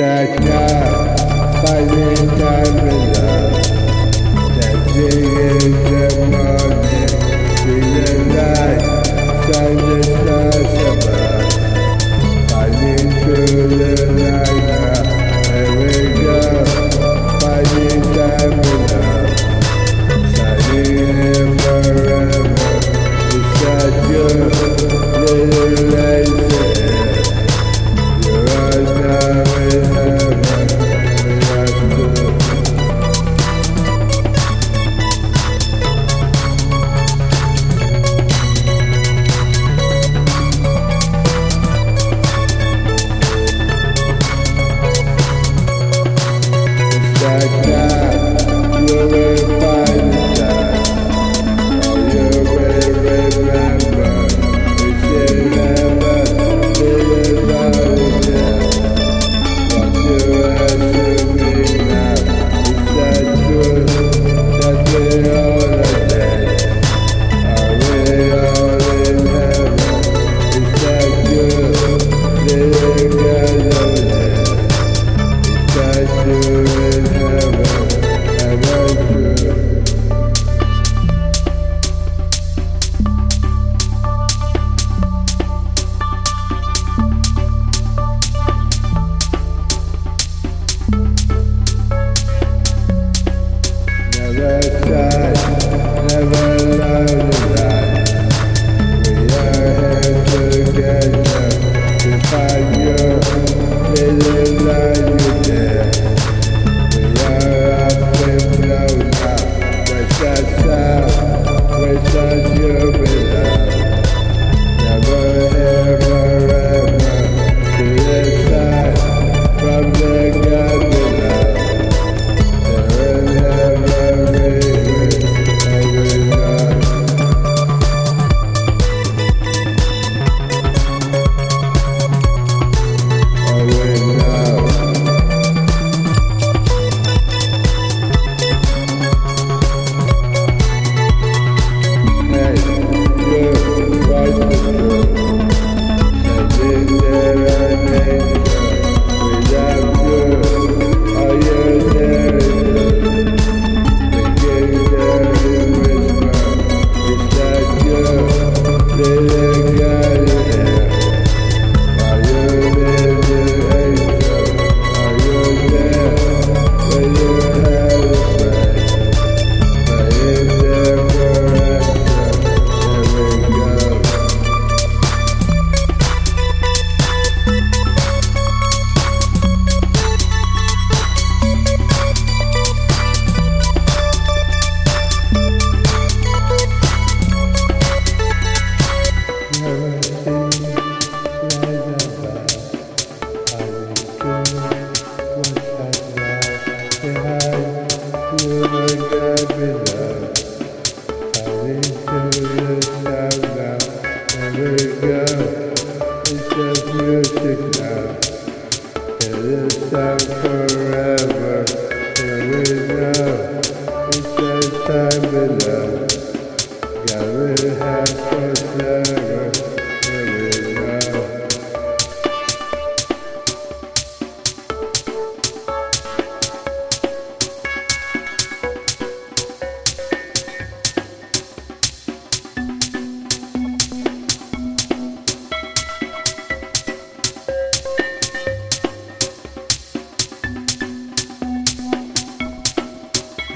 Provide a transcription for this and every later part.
Chaka, Pajita Villa, Chaka, Chaka,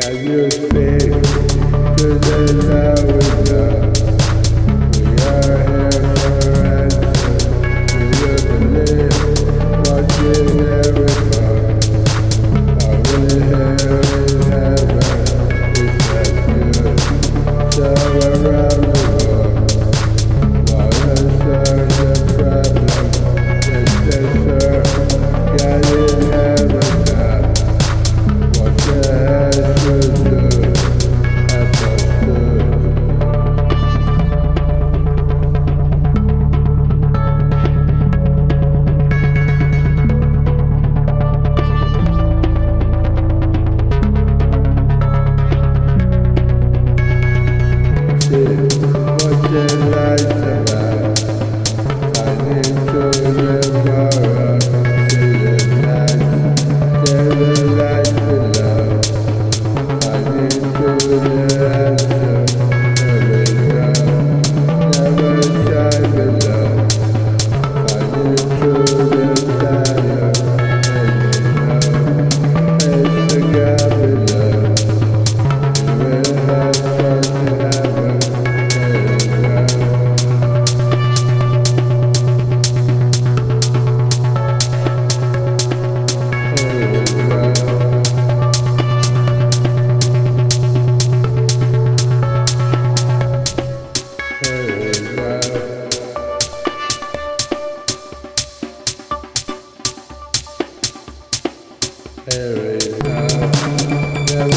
I will pay to the lowest.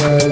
Pode